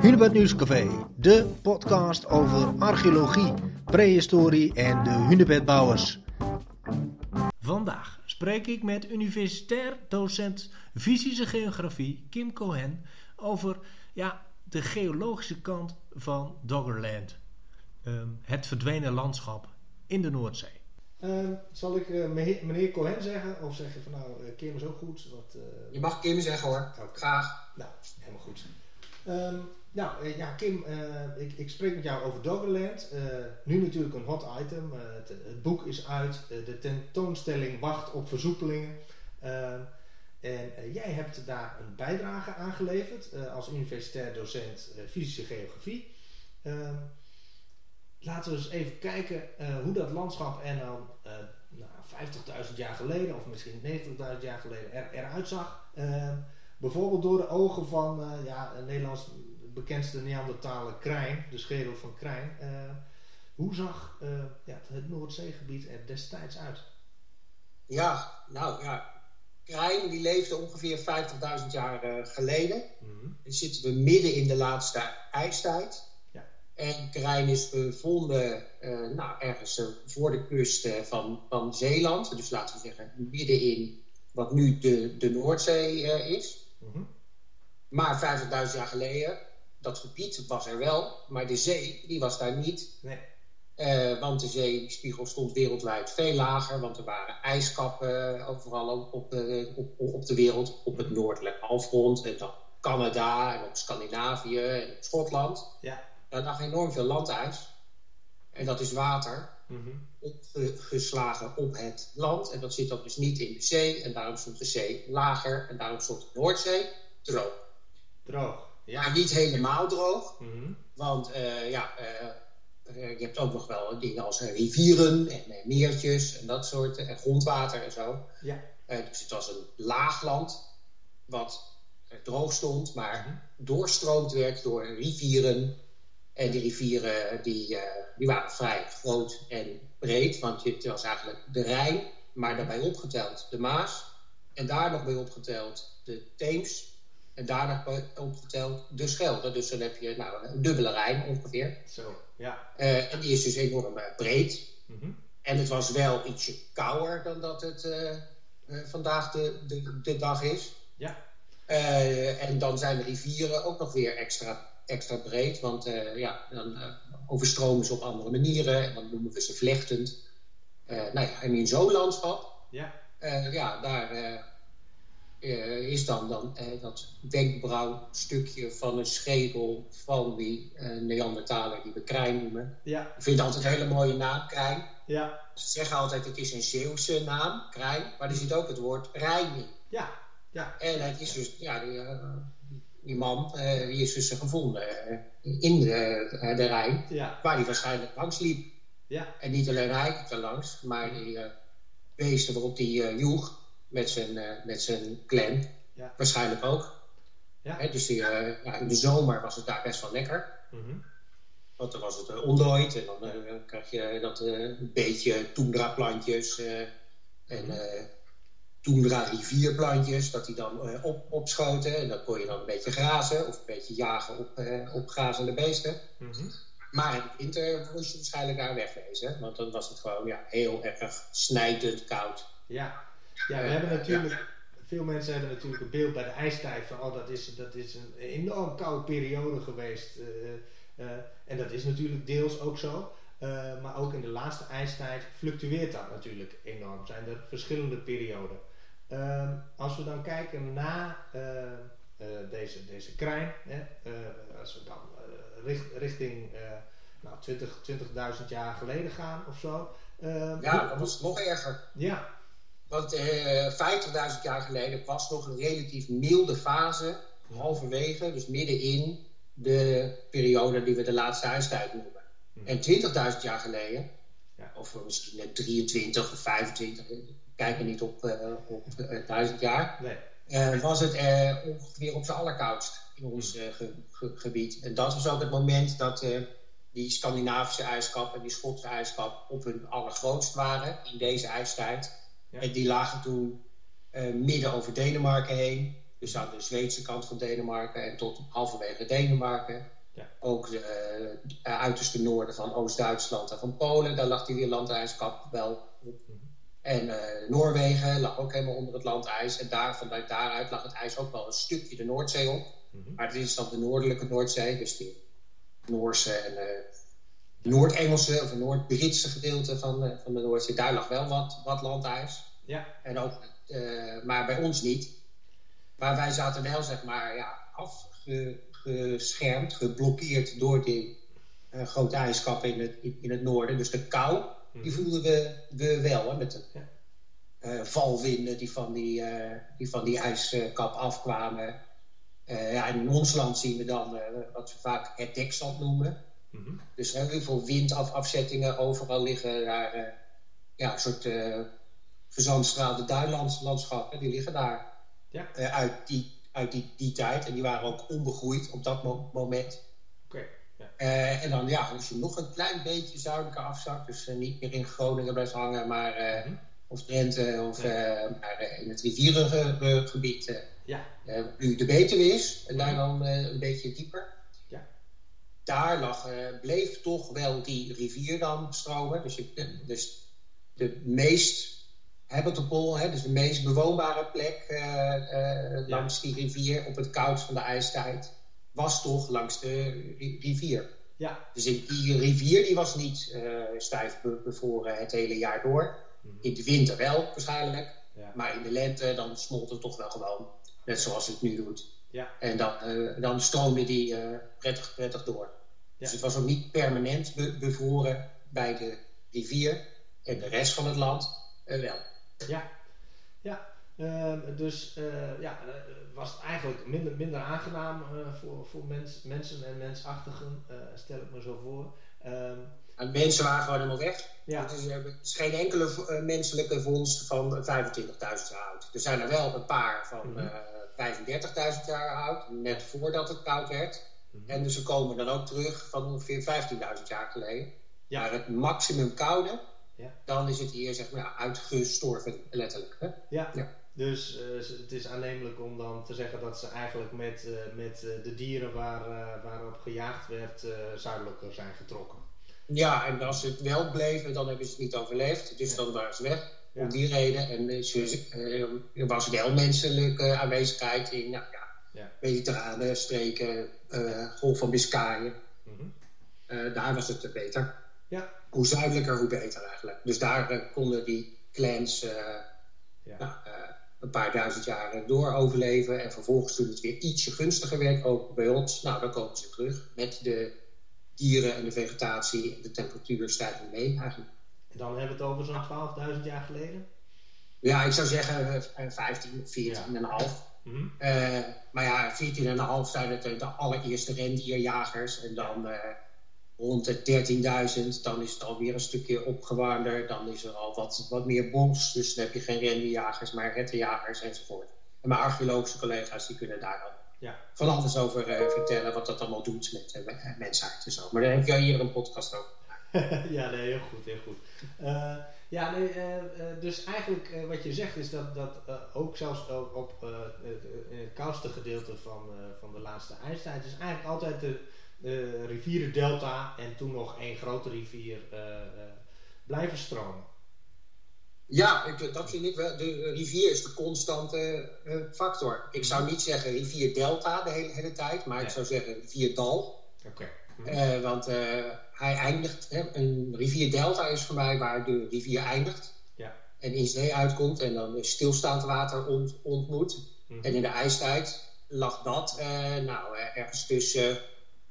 Hunebed Nieuwscafé, de podcast over archeologie, prehistorie en de hunebedbouwers. Vandaag spreek ik met universitair docent fysische geografie Kim Cohen over ja, de geologische kant van Doggerland. Ehm, het verdwenen landschap in de Noordzee. Ehm, zal ik uh, meneer Cohen zeggen? Of zeg je van nou, uh, Kim is ook goed? Wat, uh... Je mag Kim zeggen hoor. Graag. Nou, helemaal goed. Um, nou ja, Kim, ik, ik, spreek met jou over Doggerland. nu natuurlijk een hot item. Het, het, boek is uit. de tentoonstelling wacht op versoepelingen. En jij hebt daar een bijdrage aan geleverd als universitair docent fysische geografie. Laten we eens even kijken hoe dat landschap er dan nou, 50.000 jaar geleden, of misschien 90.000 jaar geleden, er, eruit zag. Bijvoorbeeld door de ogen van ja, Nederlands bekendste Neandertaler Krijn, de schedel van Krijn. hoe zag ja, het Noordzeegebied er destijds uit? Ja, nou ja, Krijn die leefde ongeveer 50.000 jaar geleden. Mm -hmm. Dan zitten we midden in de laatste ijstijd. En Krijn is gevonden uh, nou, ergens uh, voor de kust van, van Zeeland. Dus laten we zeggen midden in wat nu de, de Noordzee is. Mm -hmm. Maar 50.000 jaar geleden, dat gebied was er wel. Maar de zee, die was daar niet. Nee. want de zeespiegel stond wereldwijd veel lager. Want er waren ijskappen overal op, op, op de wereld. Op het noordelijke halfrond. En dan Canada en op Scandinavië en op Schotland. Ja daar lag enorm veel landijs. En dat is water mm opgeslagen op het land. En dat zit ook dus niet in de zee. En daarom stond de zee lager. En daarom stond de Noordzee droog. Droog, ja. Maar niet helemaal droog. Mhm. Want uh, ja, uh, je hebt ook nog wel dingen als rivieren en meertjes en dat soort. En grondwater en zo. Ja. dus het was een laag land wat droog stond, maar mm doorstroomd werd door rivieren en die rivieren die, eh, die waren vrij groot en breed, want het was eigenlijk de Rijn, maar daarbij opgeteld de Maas. En daar nog bij opgeteld de Theems. En daar nog bij opgeteld de Schelde. Dus dan heb je nou, een dubbele Rijn ongeveer. Zo, ja. Uh, en die is dus enorm uh, breed. Mm -hmm. En het was wel ietsje kouder dan dat het uh, vandaag de, de, de, dag is. Ja. en dan zijn de rivieren ook nog weer extra extra breed, want ja, dan overstromen ze op andere manieren en dan noemen we ze vlechtend. Nou ja, en in zo'n landschap, ja, ja daar is dan, dan dat wenkbrauwstukje van een schedel van die Neandertaler die we Krijn noemen. Ja. Ik vind het altijd een hele mooie naam, Krijn. Ja. Ze zeggen altijd het is een Zeeuwse naam, Krijn, maar er zit ook het woord Rijn in. Ja. Ja. En het is dus, ja, die man uh, die is dus gevonden uh, in de, uh, de Rijn, ja. waar hij waarschijnlijk langs liep. Ja. En niet alleen hij er langs, maar die beesten waarop hij joeg met zijn, met zijn clan, ja. waarschijnlijk ook. Ja. Dus die, ja, in de zomer was het daar best wel lekker. Mm -hmm. Want dan was het ontdooid en dan krijg je dat beetje toendra plantjes en toendra rivierplantjes, dat die dan uh, op, opschoten. En dat kon je dan een beetje grazen of een beetje jagen op, uh, op grazende beesten. Mm -hmm. Maar in de winter moest je waarschijnlijk daar wegwezen. Want dan was het gewoon ja, heel erg snijdend koud. Ja, ja we hebben natuurlijk... Veel mensen hebben natuurlijk een beeld bij de ijstijd van... oh, dat is, dat is een enorm koude periode geweest. Uh, en dat is natuurlijk deels ook zo. maar ook in de laatste ijstijd fluctueert dat natuurlijk enorm. Zijn er verschillende perioden. Uh, als we dan kijken naar uh, deze, deze krijn, hè, als we dan richt, richting nou, 20, 20.000 jaar geleden gaan of zo. Ehm, ja, dat was nog erger. Ja. Want 50.000 jaar geleden was nog een relatief milde fase, halverwege, dus middenin de periode die we de laatste ijstijd noemen. Hm. En 20.000 jaar geleden, ja. of misschien net 23 of 25, kijken niet op, uh, op uh, duizend jaar, nee. was het ongeveer op zijn allerkoudst in ons ge, ge, gebied. En dat was ook het moment dat die Scandinavische ijskap en die Schotse ijskap op hun allergrootst waren in deze ijstijd. Ja. En die lagen toen midden over Denemarken heen. Dus aan de Zweedse kant van Denemarken en tot halverwege Denemarken. Ja. Ook de uh, uiterste noorden van Oost-Duitsland en van Polen, daar lag die landijskap wel op. Mhm. En uh, Noorwegen lag ook helemaal onder het landijs. En daar, vanuit daaruit lag het ijs ook wel een stukje de Noordzee op. Mhm. Maar dit is dan de noordelijke Noordzee, dus die Noorse en Noord-Engelse of Noord-Britse gedeelte van, van de Noordzee. Daar lag wel wat, wat landijs. Ja. En ook, maar bij ons niet. Maar wij zaten wel, zeg maar, ja, afgeschermd, geblokkeerd door die uh, grote ijskappen in het, in, het noorden. Dus de kou, die mhm. voelden we, we wel, hè, met de uh, valwinden die van die, die van die ijskap afkwamen. ja, in ons land zien we dan wat we vaak het dekstand noemen. Mm Dus heel veel windafzettingen overal liggen daar ja, een soort verzandstraalde duinlandschappen, die liggen daar ja. Uh, uit, die, uit die, die tijd. En die waren ook onbegroeid op dat moment. Oké. ja. uh, en dan, ja, als je nog een klein beetje zuidelijker afzakt, dus uh, niet meer in Groningen blijft hangen, maar -hmm. of Drenthe of maar, in het rivierengebied, ja. nu de Betuwe is, en daar dan een beetje dieper. Ja. Daar lag, bleef toch wel die rivier dan stromen. Dus, dus de meest habitable, hè, dus de meest bewoonbare plek uh, uh, langs die rivier op het koud van de ijstijd, was toch langs de rivier. Ja. Dus die rivier die was niet uh, stijf bevroren het hele jaar door. Mhm. In de winter wel waarschijnlijk, ja. maar in de lente dan smolt het toch wel gewoon, net zoals het nu doet. Ja. En dan, dan stroomde die prettig, prettig door. Dus het was ook niet permanent be bevroren bij de rivier en de rest van het land wel. Ja, ja. Ehm, dus uh, ja, uh, was het eigenlijk minder, minder aangenaam uh, voor, voor mens, mensen en mensachtigen, stel ik me zo voor. Um, en mensen waren gewoon helemaal weg. Ja. Het, is, geen enkele menselijke vondst van 25.000 jaar oud. Er zijn er wel een paar van mm -hmm. 35.000 jaar oud, net voordat het koud werd. Mm -hmm. En dus ze komen dan ook terug van ongeveer 15.000 jaar geleden. Ja. Maar het maximum koude ja. dan is het hier zeg maar uitgestorven, letterlijk. Hè? Ja. ja. Dus uh, het is aannemelijk om dan te zeggen dat ze eigenlijk met, uh, met uh, de dieren waar, waarop gejaagd werd zuidelijker zijn getrokken. Ja, en als ze het wel bleven, dan hebben ze het niet overleefd. Dus dan waren ze weg. Ja. Om die reden. En er was wel menselijke aanwezigheid in nou, ja, ja. mediterrane streken, Golf van Biscayen. Mm -hmm. daar was het beter. Ja hoe zuidelijker, hoe beter eigenlijk. Dus daar uh, konden die clans uh, ja. nou, uh, een paar duizend jaar door overleven. En vervolgens toen het weer ietsje gunstiger werd, ook bij ons, nou dan komen ze terug met de dieren en de vegetatie en de temperatuur stijgen mee eigenlijk. En dan hebben we het over zo'n 12.000 jaar geleden? Ja, ik zou zeggen 15, 14,5. Ja. Mm -hmm. maar ja, 14,5 zijn het de allereerste rendierjagers. En dan rond de 13.000, dan is het alweer een stukje opgewarmder. Dan is er al wat, wat meer bos, dus dan heb je geen rendiejagers, maar rettenjagers enzovoort. En mijn archeologische collega's die kunnen daar dan ja. van alles over uh, vertellen, wat dat allemaal doet met uh, mensheid en zo. Maar daar heb je hier een podcast over. ja, nee, heel goed, heel goed. Uh, ja, nee, dus eigenlijk wat je zegt is dat, dat ook zelfs op het koudste gedeelte van, van de laatste ijstijd is eigenlijk altijd de uh, rivierendelta en toen nog één grote rivier uh, blijven stromen. Ja, ik, dat vind ik wel. De rivier is de constante factor. Ik zou niet zeggen rivierdelta de hele, hele tijd, maar ik zou zeggen rivierdal. Oké. Okay. want hij eindigt, hè, een rivierdelta is voor mij waar de rivier eindigt. Ja. En in zee uitkomt en dan stilstaand water ont, ontmoet. Mm -hmm. En in de ijstijd lag dat nou, ergens tussen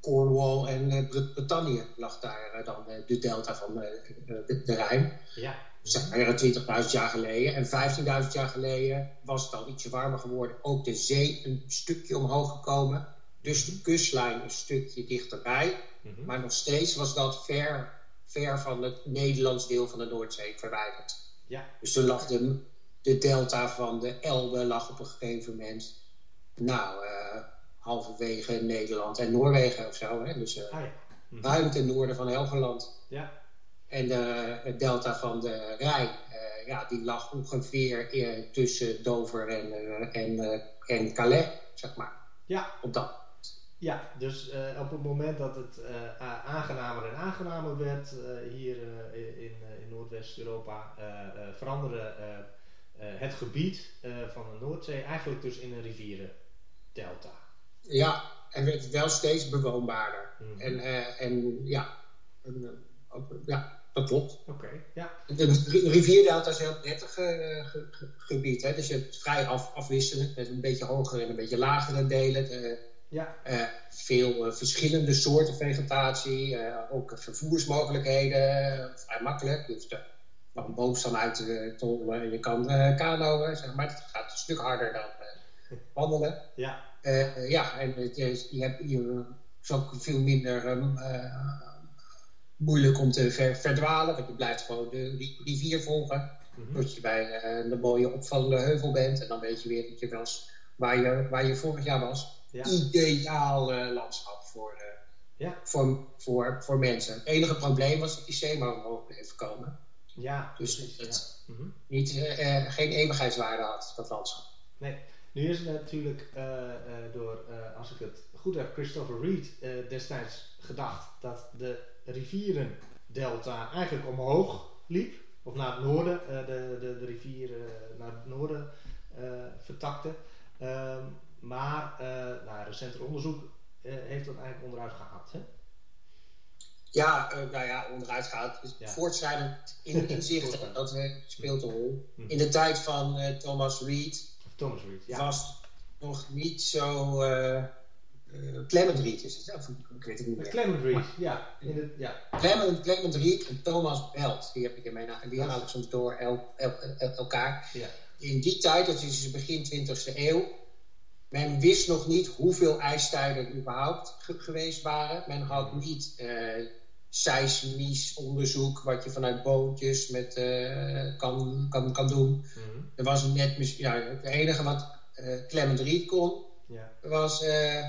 Cornwall en uh, Brittannië lag daar uh, dan uh, de delta van de, de, Rijn. Ja. Zeg maar 20.000 jaar geleden. En 15.000 jaar geleden was het al ietsje warmer geworden. Ook de zee een stukje omhoog gekomen. Dus de kustlijn een stukje dichterbij. Mm -hmm. Maar nog steeds was dat ver, ver van het Nederlands deel van de Noordzee verwijderd. Ja. Dus toen lag de, de delta van de Elbe lag op een gegeven moment... Nou, halverwege Nederland en Noorwegen of zo. Hè? Dus uh, ah, ja. Mhm. ruim ten noorden van Helgeland. Ja. En uh, het delta van de Rijn uh, ja, die lag ongeveer tussen Dover en, en, en Calais, zeg maar. Ja. Op dat ja, dus op het moment dat het aangenamer en aangenamer werd hier in, in Noordwest-Europa, veranderde het gebied van de Noordzee eigenlijk dus in een rivierendelta. Ja, en werd wel steeds bewoonbaarder. Mhm. En, en ja, ja, dat klopt. Oké, ja. De rivierdelta is een heel prettig uh, gebied. Hè? Dus je hebt vrij af, afwisselend met een beetje hogere en een beetje lagere delen. Ja. Uh, veel verschillende soorten vegetatie. ook vervoersmogelijkheden. vrij makkelijk. Je hoeft van boomstam uit te tollen. Je kan kanoën, zeg maar. Het gaat een stuk harder dan wandelen. Ja. Ja, en het, je, hebt je ook veel minder um, moeilijk om te verdwalen. Want je blijft gewoon de rivier volgen. Mm Tot je bij uh, de mooie opvallende heuvel bent. En dan weet je weer dat je was waar je, waar je vorig jaar was. Ideaal landschap voor, ja. voor, voor, voor mensen. Het enige probleem was dat die zeeman omhoog bleef komen. Ja, dus precies, het ja. mm niet, geen eeuwigheidswaarde had, dat landschap. Nee. Nu is het natuurlijk door, als ik het goed heb, Christopher Reed destijds gedacht dat de rivierendelta eigenlijk omhoog liep, of naar het noorden, de, de, de rivier naar het noorden vertakte. Ehm, maar nou, recenter onderzoek heeft dat eigenlijk onderuit gehaald. Hè? Ja, nou ja, onderuit gehaald. Dus ja. Voortschrijdend in, inzichten, dat speelt een rol. Hm. In de tijd van Thomas Reed, Thomas Reed ja. was nog niet zo uh, Clement Reed is het, of, ik weet het niet meer. Clement Reed, ja. In het, ja. Clement, Clement Reed en Thomas Belt, die heb ik in mijn naam, die haal ik soms door el, el, el, elkaar. Ja. In die tijd, dat is dus begin 20e eeuw, men wist nog niet hoeveel ijstijden überhaupt ge geweest waren. Men had niet uh, seismisch onderzoek, wat je vanuit bootjes met, uh, kan, kan, kan doen. Mm -hmm. Er was net, ja, het enige wat Clement Reed kon, ja. was uh,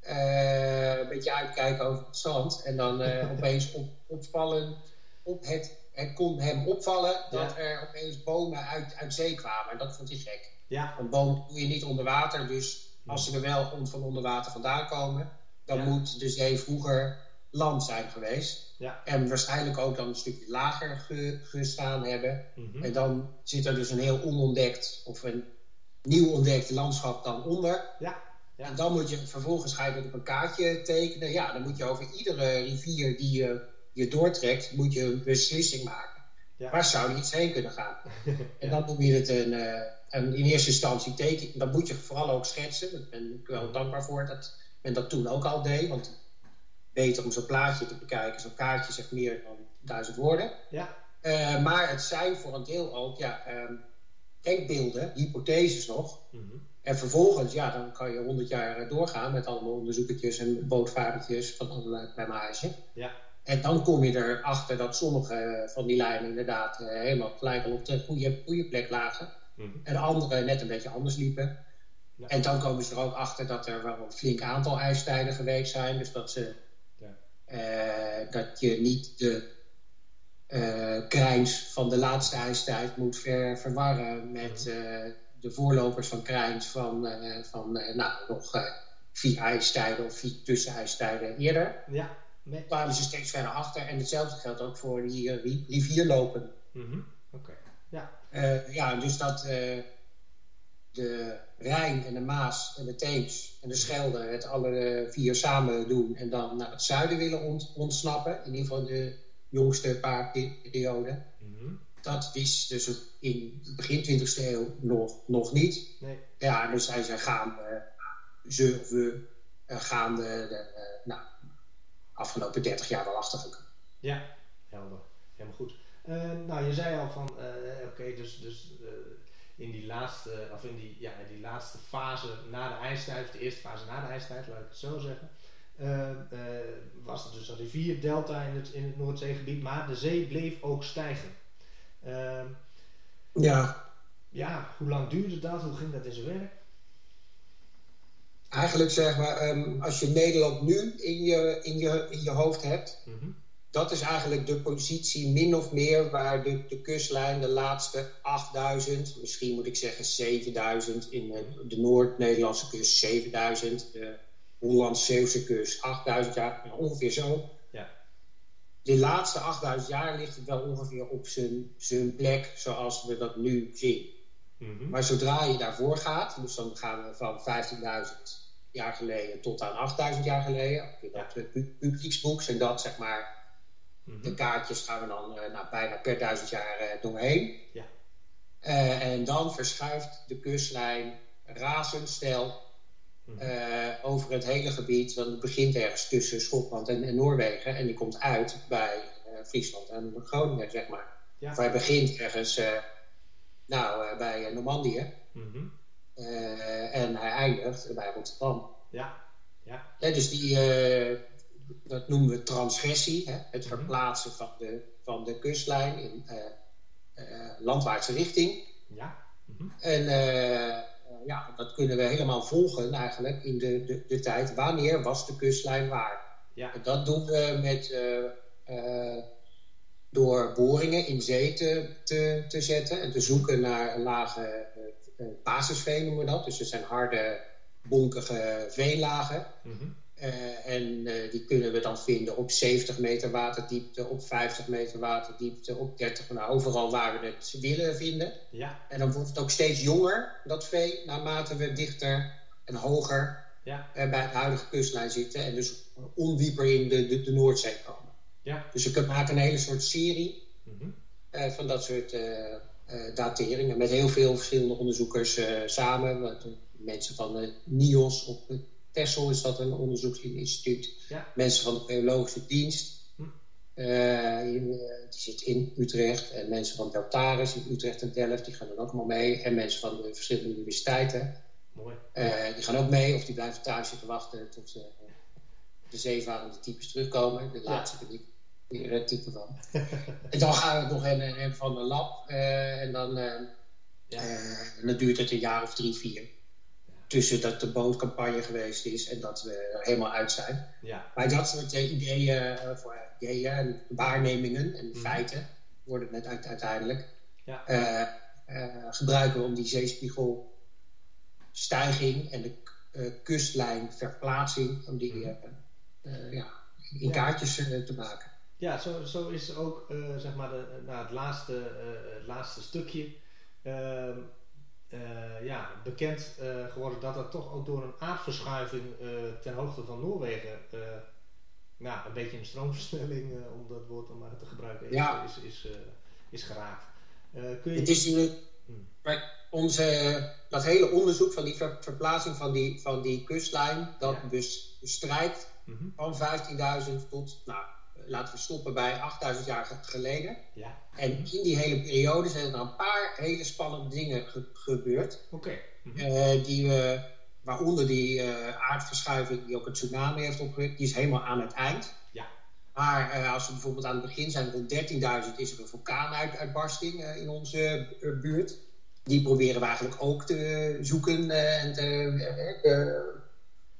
een beetje uitkijken over het zand. En dan uh, opeens op, opvallen. Op het, het kon hem opvallen dat er opeens bomen uit, uit zee kwamen. En dat vond hij gek. Ja. Een boom doe je niet onder water. Dus als ze er wel van onder water vandaan komen, dan moet de zee vroeger land zijn geweest. Ja. En waarschijnlijk ook dan een stukje lager ge, gestaan hebben. Mm En dan zit er dus een heel onontdekt of een nieuw ontdekt landschap dan onder. Ja. Ja. En dan moet je vervolgens ga je dat op een kaartje tekenen. Ja, dan moet je over iedere rivier die je, je doortrekt, moet je een beslissing maken. Ja. Waar zou die iets heen kunnen gaan? en dan je het een, uh, een, in eerste instantie tekenen. Dan moet je vooral ook schetsen. Daar ben ik wel dankbaar voor dat men dat toen ook al deed. Want beter om zo'n plaatje te bekijken. Zo'n kaartje zegt meer dan duizend woorden. Ja. Uh, maar het zijn voor een deel ook ja, um, denkbeelden, hypotheses nog. Mm -hmm. En vervolgens, ja, dan kan je honderd jaar doorgaan met allemaal onderzoekertjes en bootvaartjes van allerlei plamage. Ja. En dan kom je erachter dat sommige van die lijnen inderdaad uh, helemaal gelijk al op de goede, goede plek lagen. Mm -hmm. En andere net een beetje anders liepen. Ja. En dan komen ze er ook achter dat er wel een flink aantal ijstijden geweest zijn. Dus dat, ze, dat je niet de krijns van de laatste ijstijd moet ver, verwarren met de voorlopers van Krijns van, van nou, nog vier ijstijden of vier tussenijstijden eerder. Ja. Nee. kwamen ze steeds verder achter. En hetzelfde geldt ook voor die rivierlopen. Mm -hmm. Oké, okay. ja. ja, dus dat de Rijn en de Maas en de Theems en de Schelde het alle vier samen doen en dan naar het zuiden willen ont ontsnappen. In ieder geval de jongste paar perioden. Mm -hmm. Dat is dus in begin 20e eeuw nog, nog niet. Nee. Ja, dus zij zijn gaan, uh, ze of we uh, gaan de, de uh, nou, afgelopen 30 jaar wel achtergekomen. Ja, helder. Helemaal goed. nou, je zei al van, oké, okay, dus, dus in die laatste, of in die, ja, die laatste fase na de ijstijd, of de eerste fase na de ijstijd, laat ik het zo zeggen. was er dus een rivierdelta in het, in het Noordzeegebied, maar de zee bleef ook stijgen. Uh, ja. Ja, hoe lang duurde dat? Hoe ging dat in zijn werk? Eigenlijk zeg maar, um, als je Nederland nu in je, in je, in je hoofd hebt, mm -hmm. Dat is eigenlijk de positie min of meer waar de, de kustlijn de laatste 8000, misschien moet ik zeggen 7000, in de Noord-Nederlandse kust 7000, de Hollands-Zeeuwse kust 8000 jaar, ongeveer zo. Ja. De laatste 8000 jaar ligt het wel ongeveer op zijn, zijn plek zoals we dat nu zien. Mhm. Maar zodra je daarvoor gaat, dus dan gaan we van 15.000 jaar geleden tot aan 8000 jaar geleden, dat ja. publieksboek en dat zeg maar Mhm. De kaartjes gaan we dan uh, nou, bijna per duizend jaar uh, doorheen. Ja. Uh, en dan verschuift de kustlijn razendsnel mm over het hele gebied. Want het begint ergens tussen Schotland en, en Noorwegen. En die komt uit bij Friesland en Groningen, zeg maar. Ja. Of hij begint ergens nou, bij Normandië. Mm en hij eindigt bij Rotterdam. Ja. Ja. dus die, dat noemen we transgressie, hè? het mhm. verplaatsen van de, van de kustlijn in uh, uh, landwaartse richting. Ja. Mhm. En uh, ja, dat kunnen we helemaal volgen eigenlijk in de, de, de tijd. Wanneer was de kustlijn waar? Ja. En dat doen we met, door boringen in zee te, te, te, zetten en te zoeken naar lage basisveen noemen we dat. Dus het zijn harde, bonkige veenlagen. Mm uh, en uh, die kunnen we dan vinden op 70 meter waterdiepte, op 50 meter waterdiepte, op 30, nou, overal waar we het willen vinden. Ja. En dan wordt het ook steeds jonger, dat vee, naarmate we dichter en hoger ja. uh, bij de huidige kustlijn zitten. En dus ondieper in de, de, de Noordzee komen. Ja. Dus we kunnen maken een hele soort serie mm -hmm. van dat soort dateringen. Met heel veel verschillende onderzoekers samen. Mensen van de NIOS op het Texel is dat een onderzoeksinstituut. Ja. Mensen van de Geologische Dienst. Hm. Uh, die zit in Utrecht. En mensen van Deltaris in Utrecht en Delft, die gaan dan ook allemaal mee. En mensen van de verschillende universiteiten. Mooi. Uh, die gaan ook mee, of die blijven thuis zitten wachten tot de zeevarende types terugkomen. De laatste ben ik hier het type van. en dan gaan we nog een, een van de lab. en dan, ja. en dan duurt het een jaar of drie, vier tussen dat de bootcampagne geweest is en dat we er helemaal uit zijn. Ja. Maar dat soort uh, ideeën, uh, voor, ideeën en waarnemingen en mhm. feiten worden het net uiteindelijk. Ja. Uh, gebruiken we om die zeespiegelstijging en de kustlijnverplaatsing, om die mhm. ja, in kaartjes te maken. Ja, zo, zo is ook zeg maar de, nou, het, laatste, het laatste stukje ehm, uh, ja, bekend uh, geworden dat dat toch ook door een aardverschuiving uh, ten hoogte van Noorwegen nou, een beetje een stroomversnelling, om dat woord dan maar te gebruiken, is, ja. is, is, is, geraakt. kun je... Het is nu, hmm. onze, dat hele onderzoek van die ver, verplaatsing van die, van die kustlijn, dat ja. bestrijkt mm -hmm. van 15.000 tot nou, laten we stoppen bij 8000 jaar geleden. Ja. En in die hele periode zijn er een paar hele spannende dingen gebeurd. Oké. Mhm. Eh, die we, waaronder die uh, aardverschuiving die ook een tsunami heeft opgewekt, die is helemaal aan het eind. Ja. Maar uh, als we bijvoorbeeld aan het begin zijn, rond 13.000 is er een vulkaanuitbarsting in onze buurt. Die proberen we eigenlijk ook te zoeken en te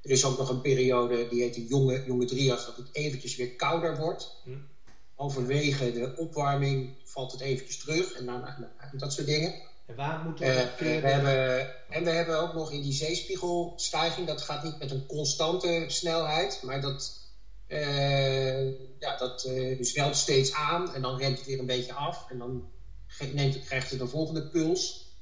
er is ook nog een periode, die heet de jonge, jonge dat het eventjes weer kouder wordt. Hm. Overwege de opwarming valt het eventjes terug en dan, dat soort dingen. En waar moeten we uh, we hebben, En we hebben ook nog in die zeespiegelstijging, dat gaat niet met een constante snelheid, maar dat, uh, ja, dat uh, zwelt steeds aan en dan remt het weer een beetje af en dan neemt krijgt het een volgende puls.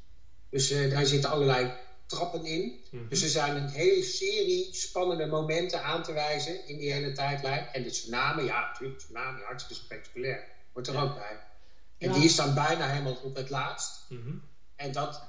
Dus daar zitten allerlei trappen in. Mhm. Dus er zijn een hele serie spannende momenten aan te wijzen in die hele tijdlijn. En de tsunami, ja, natuurlijk, tsunami, hartstikke spectaculair. Wordt er ook bij. En die is dan bijna helemaal op het laatst. Mhm. En dat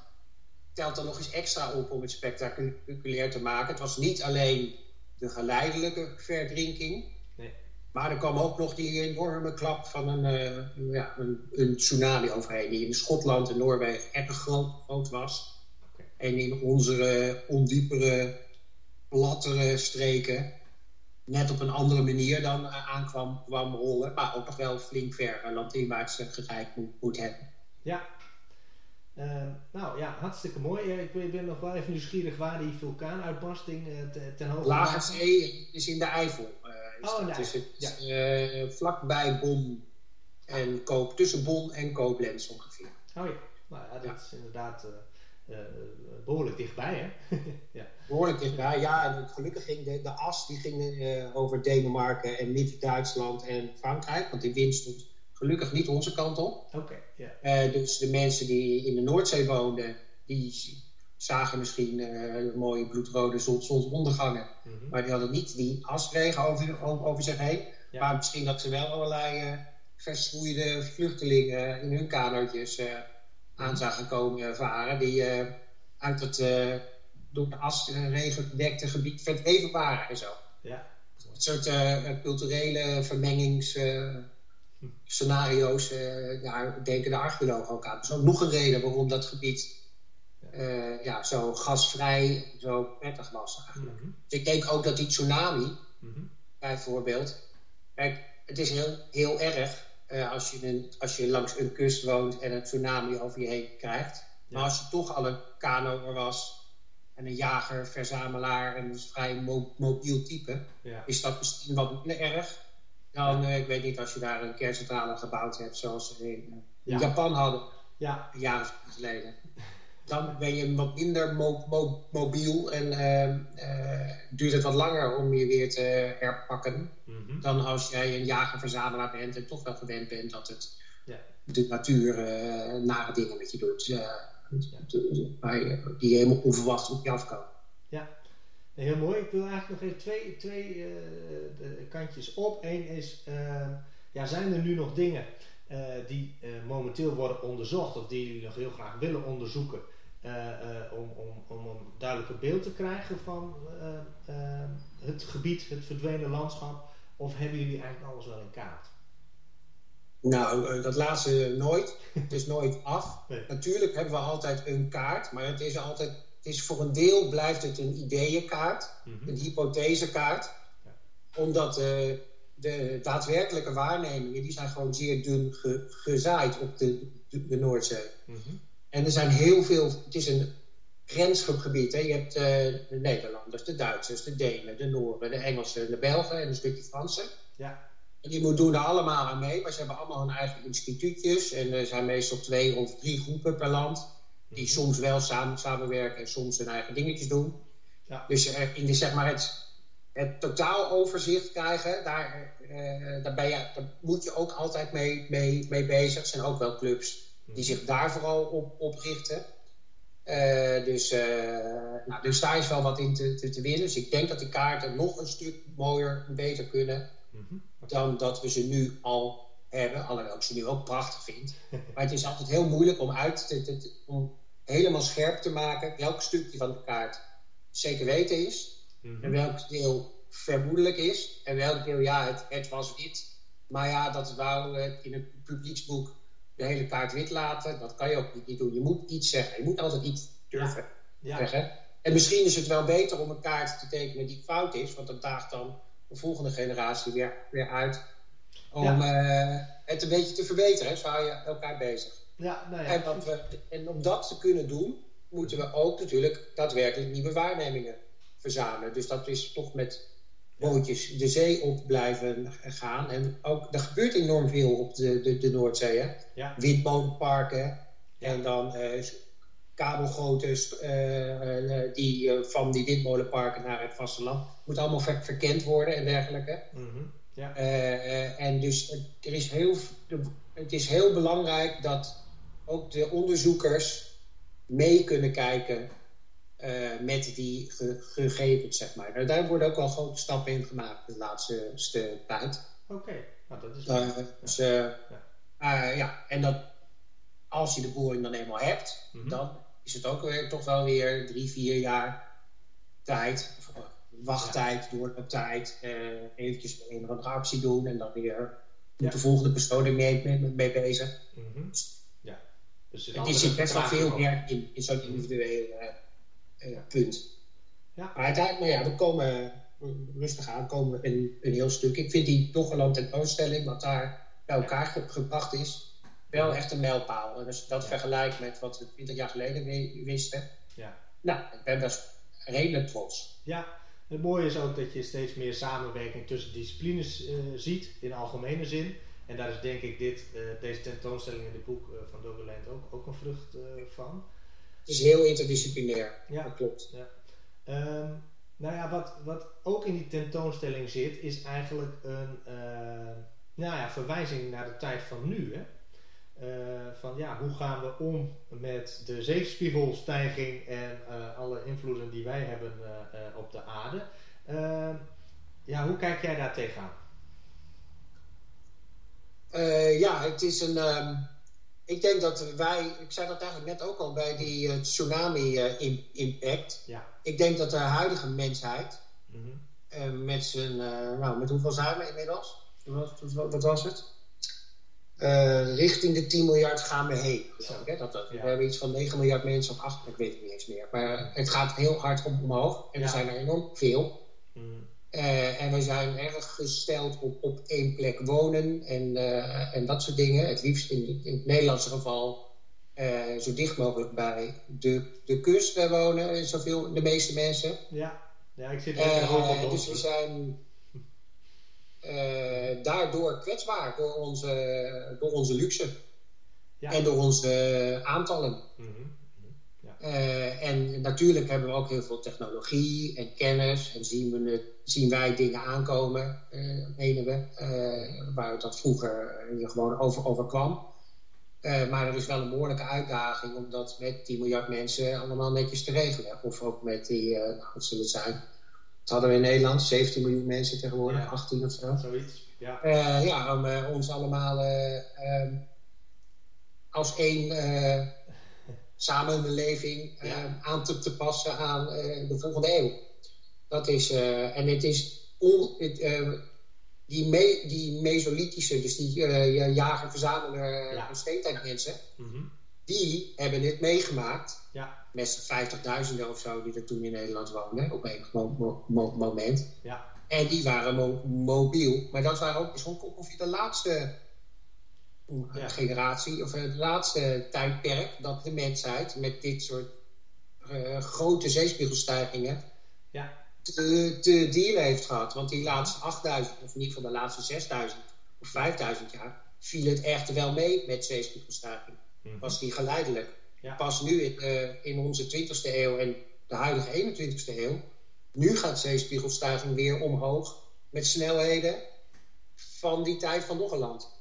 telt dan nog eens extra op om het spectaculair te maken. Het was niet alleen de geleidelijke verdrinking. Nee. Maar er kwam ook nog die enorme klap van een, uh, ja, een, een, tsunami overheen. Die in Schotland en Noorwegen erg groot, groot was. En in onze ondiepere, plattere streken net op een andere manier dan eh, aankwam kwam rollen. Maar ook nog wel flink ver landinwaarts gereikt moet, moet hebben. Ja. Uh, nou ja, hartstikke mooi. Ik ben nog wel even nieuwsgierig waar die vulkaanuitbarsting uh, ten hoogte... Lage Zee is in de Eifel. Dus oh, dat is het ja. vlakbij Bon en Koop, tussen Bon en Koblenz ongeveer. Oh ja, nou ja, dat is inderdaad uh, behoorlijk dichtbij, hè? ja. Behoorlijk dichtbij, ja. En gelukkig ging de, de as die ging, uh, over Denemarken en Midden-Duitsland en Frankrijk. Want die wind stond gelukkig niet onze kant op. Oké, dus de mensen die in de Noordzee woonden, die zagen misschien mooie bloedrode zonsondergangen. Mm Maar die hadden niet die asregen over, over zich heen. Maar misschien dat ze wel allerlei verschroeide vluchtelingen in hun kanootjes aan zagen komen varen. Die eh, uit het uh, door de asregen bedekte gebied verdreven waren en zo. Ja. Een soort culturele vermengingsscenario's ja, denken de archeologen ook aan. Dus ook nog een reden waarom dat gebied ja, zo gasvrij, zo prettig was eigenlijk. Mhm. Dus ik denk ook dat die tsunami, mm bijvoorbeeld, kijk, het is heel, heel erg uh, als, je een, als je langs een kust woont en een tsunami over je heen krijgt. Maar als je toch al een kanoer was en een jager, verzamelaar en een vrij mobiel type, is dat misschien wat minder erg dan, uh, ik weet niet, als je daar een kerncentrale gebouwd hebt zoals ze in, in Japan hadden, ja. jaren geleden dan ben je wat minder mobiel en uh, duurt het wat langer om je weer te herpakken. Mhm. Dan als jij een jager-verzamelaar bent en toch wel gewend bent dat het ja. de natuur uh, nare dingen met je doet. Ja. die helemaal onverwacht op je afkomen. Ja, heel mooi. Ik wil eigenlijk nog even twee, twee kantjes op. Eén is, ja, zijn er nu nog dingen die momenteel worden onderzocht of die jullie nog heel graag willen onderzoeken? Eh, eh, om, om, om een duidelijker beeld te krijgen van eh, het gebied, het verdwenen landschap? Of hebben jullie eigenlijk alles wel in kaart? Nou, dat laatste nooit. Het is nooit af. Natuurlijk hebben we altijd een kaart, maar het is altijd, het is voor een deel blijft het een ideeënkaart, mhm. een hypothesekaart. Ja. Omdat de daadwerkelijke waarnemingen, die zijn gewoon zeer dun gezaaid op de, de, Noordzee. Mm en er zijn heel veel, het is een grensgebied. Hè. Je hebt uh, de Nederlanders, de Duitsers, de Denen, de Nooren, de Engelsen, de Belgen en een stukje Fransen. Ja. En die doen er allemaal aan mee, maar ze hebben allemaal hun eigen instituutjes. En er zijn meestal twee of drie groepen per land, die mhm. soms wel samen, samenwerken en soms hun eigen dingetjes doen. Ja. Dus uh, in de, zeg maar het, het totaaloverzicht krijgen, daar, uh, daar, ben je, daar moet je ook altijd mee, mee, mee bezig. Er zijn ook wel clubs die zich daar vooral op, op richten. Uh, dus, uh, nou, dus daar is wel wat in te, te, te, winnen. Dus ik denk dat de kaarten nog een stuk mooier en beter kunnen mhm. dan dat we ze nu al hebben. Alhoewel ik ze nu ook prachtig vind. maar het is altijd heel moeilijk om, uit te, te, om helemaal scherp te maken welk stukje van de kaart zeker weten is. Mhm. En welk deel vermoedelijk is. En welk deel, ja, het, het was wit. Maar ja, dat wou in het publieksboek de hele kaart wit laten. Dat kan je ook niet doen. Je moet iets zeggen. Je moet altijd iets durven zeggen. En misschien is het wel beter om een kaart te tekenen die fout is, want dat daagt dan de volgende generatie weer, weer uit om uh, het een beetje te verbeteren. Zo hou je elkaar bezig. Ja, nou en, dat we, en om dat te kunnen doen, moeten we ook natuurlijk daadwerkelijk nieuwe waarnemingen verzamelen. Dus dat is toch met bootjes de zee op blijven gaan. En ook, er gebeurt enorm veel op de, de, de Noordzee. Hè? Ja. Windmolenparken en dan uh, kabelgoten uh, die van die windmolenparken naar het vasteland. Moet allemaal verkend worden en dergelijke. Mm ja. en dus er is heel, het is heel belangrijk dat ook de onderzoekers mee kunnen kijken met die gegevens, zeg maar. Nou, daar worden ook al grote stappen in gemaakt de laatste tijd. Oké, nou dat is... Uh, dus, uh, ja. en dat, als je de boring dan eenmaal hebt, mm -hmm. dan is het ook weer, toch wel weer drie, vier jaar tijd, wachttijd, ja. door de tijd, eventjes een of andere actie doen en dan weer ja. de volgende persoon er mee, mee, mee bezig. Mm -hmm. Ja. Dus er zit best wel veel werk in, in zo'n individuele uh, punt. Ja. Maar uiteindelijk, nou ja, we komen rustig aan, komen een, een heel stuk. Ik vind die Doggerland tentoonstelling, wat daar bij elkaar gebracht is, wel echt een mijlpaal. En als je dat vergelijkt met wat we 20 jaar geleden wisten, ja. nou, ik ben best redelijk trots. Ja, Het mooie is ook dat je steeds meer samenwerking tussen disciplines ziet in algemene zin. En daar is denk ik dit, deze tentoonstelling in het boek van Dogeland ook, ook een vrucht van. Het is heel interdisciplinair, ja. dat klopt. Ja. Ehm, nou ja, wat, wat ook in die tentoonstelling zit, is eigenlijk een nou ja, verwijzing naar de tijd van nu. Hè? Uh, van ja, hoe gaan we om met de zeespiegelstijging en uh, alle invloeden die wij hebben op de aarde. ja, hoe kijk jij daar tegenaan? ja, het is een. Um, ik denk dat wij, ik zei dat eigenlijk net ook al bij die tsunami-impact. ja. Ik denk dat de huidige mensheid, mm -hmm. met zijn, nou, met hoeveel zijn we inmiddels? Wat, wat was het? Richting de 10 miljard gaan we heen. Hè? Dat, dat, We hebben iets van 9 miljard mensen of 8, ik weet het niet eens meer. Maar het gaat heel hard om, omhoog en er zijn er enorm veel. Mm. Uh, en we zijn erg gesteld op, op één plek wonen en, uh, en dat soort dingen. Het liefst in, in het Nederlandse geval zo dicht mogelijk bij de, de kust wonen, zoveel de meeste mensen. Ja, ja ik zit er uh, Dus we zijn daardoor kwetsbaar door onze, door onze luxe ja. en door onze aantallen. Mm -hmm. Uh, en natuurlijk hebben we ook heel veel technologie en kennis en zien, we het, zien wij dingen aankomen, uh, menen we, waar dat vroeger gewoon over, overkwam. maar er is wel een behoorlijke uitdaging om dat met 10 miljard mensen allemaal netjes te regelen. Of ook met die, nou, wat zullen het zijn, wat hadden we in Nederland? 17 miljoen mensen tegenwoordig, 18 of zo. Zoiets, ja. Uh, ja, om uh, ons allemaal uh, als één samenleving ja. aan te, te, passen aan de volgende eeuw. Dat is, en het is on, het, die, me, die mesolithische, dus die jager-verzamelaar ja. steentijdmensen, mm -hmm. die hebben dit meegemaakt. Ja met 50.000 of zo die er toen in Nederland woonden op een mo mo moment. Ja. En die waren mo mobiel. Maar dat waren ook is ongeveer de laatste ja. generatie, of het laatste tijdperk dat de mensheid met dit soort uh, grote zeespiegelstijgingen ja. te, te dealen heeft gehad. Want die laatste 8000, of in ieder geval de laatste 6000 of 5000 jaar, viel het echt wel mee met zeespiegelstijging. Mm -hmm. Was die geleidelijk. Ja. Pas nu in, uh, in onze 20e eeuw en de huidige 21e eeuw, nu gaat zeespiegelstijging weer omhoog met snelheden van die tijd van nog een land.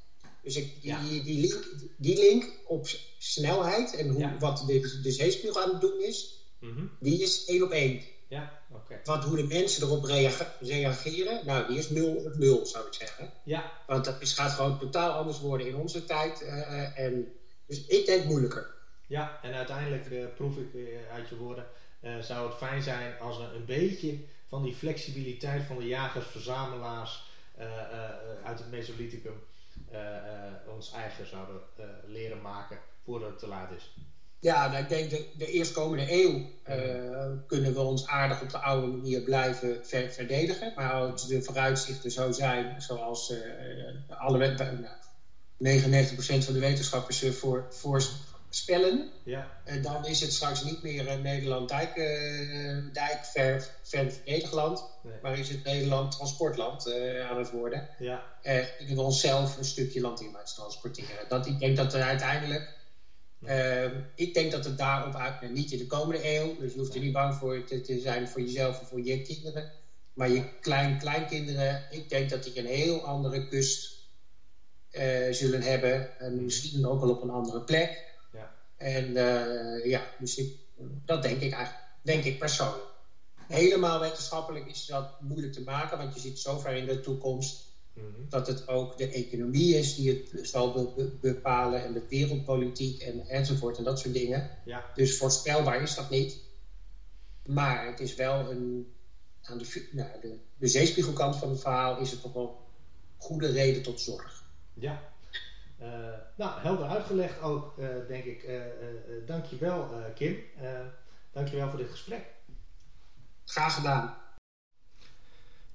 Dus ik, die, die, link, die link op snelheid en hoe, wat de, de zeespiegel aan het doen is, mm die is één op één. Ja, oké. Want hoe de mensen erop reageren, nou, die is nul op nul, zou ik zeggen. Ja. Want dat gaat gewoon totaal anders worden in onze tijd. Uh, en, dus ik denk moeilijker. Ja, en uiteindelijk uh, proef ik uh, uit je woorden, zou het fijn zijn als we een beetje van die flexibiliteit van de jagers-verzamelaars uit het Mesolithicum ons eigen zouden leren maken voordat het te laat is. Ja, nou, ik denk de, de eerstkomende eeuw kunnen we ons aardig op de oude manier blijven ver verdedigen. Maar als de vooruitzichten zo zijn, zoals alle, nou, 99% van de wetenschappers voor, voor spellen. Ja. En dan is het straks niet meer uh, Nederland dijk, uh, dijk ver, ver Nederland, nee. maar is het Nederland transportland uh, aan het worden. Ja. Uh, onszelf een stukje landinwaarts transporteren. Dat, ik denk dat er uiteindelijk, ik denk dat het daarop uit, niet in de komende eeuw, dus je hoeft er niet bang voor te, te zijn voor jezelf of voor je kinderen, maar je klein, kleinkinderen, ik denk dat die een heel andere kust zullen hebben en misschien ook wel op een andere plek. En uh, ja, dus ik, dat denk ik eigenlijk, denk ik persoonlijk. Helemaal wetenschappelijk is dat moeilijk te maken, want je ziet zo ver in de toekomst mm -hmm. dat het ook de economie is die het zal be bepalen en de wereldpolitiek en, enzovoort en dat soort dingen. Ja. Dus voorspelbaar is dat niet. Maar het is wel een, aan de, nou, de, de zeespiegelkant van het verhaal is het toch wel goede reden tot zorg. Ja, uh, nou, helder uitgelegd ook, uh, denk ik. Uh, dankjewel, Kim. dankjewel voor dit gesprek. Graag gedaan.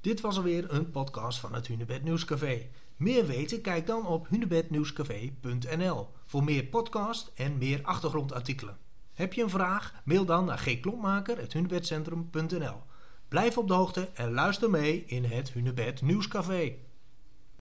Dit was alweer een podcast van het Hunebed Nieuwscafé. Meer weten? Kijk dan op hunebednieuwscafé.nl voor meer podcast en meer achtergrondartikelen. Heb je een vraag? Mail dan naar gklompmaker.hunebedcentrum.nl Blijf op de hoogte en luister mee in het Hunebed Nieuwscafé.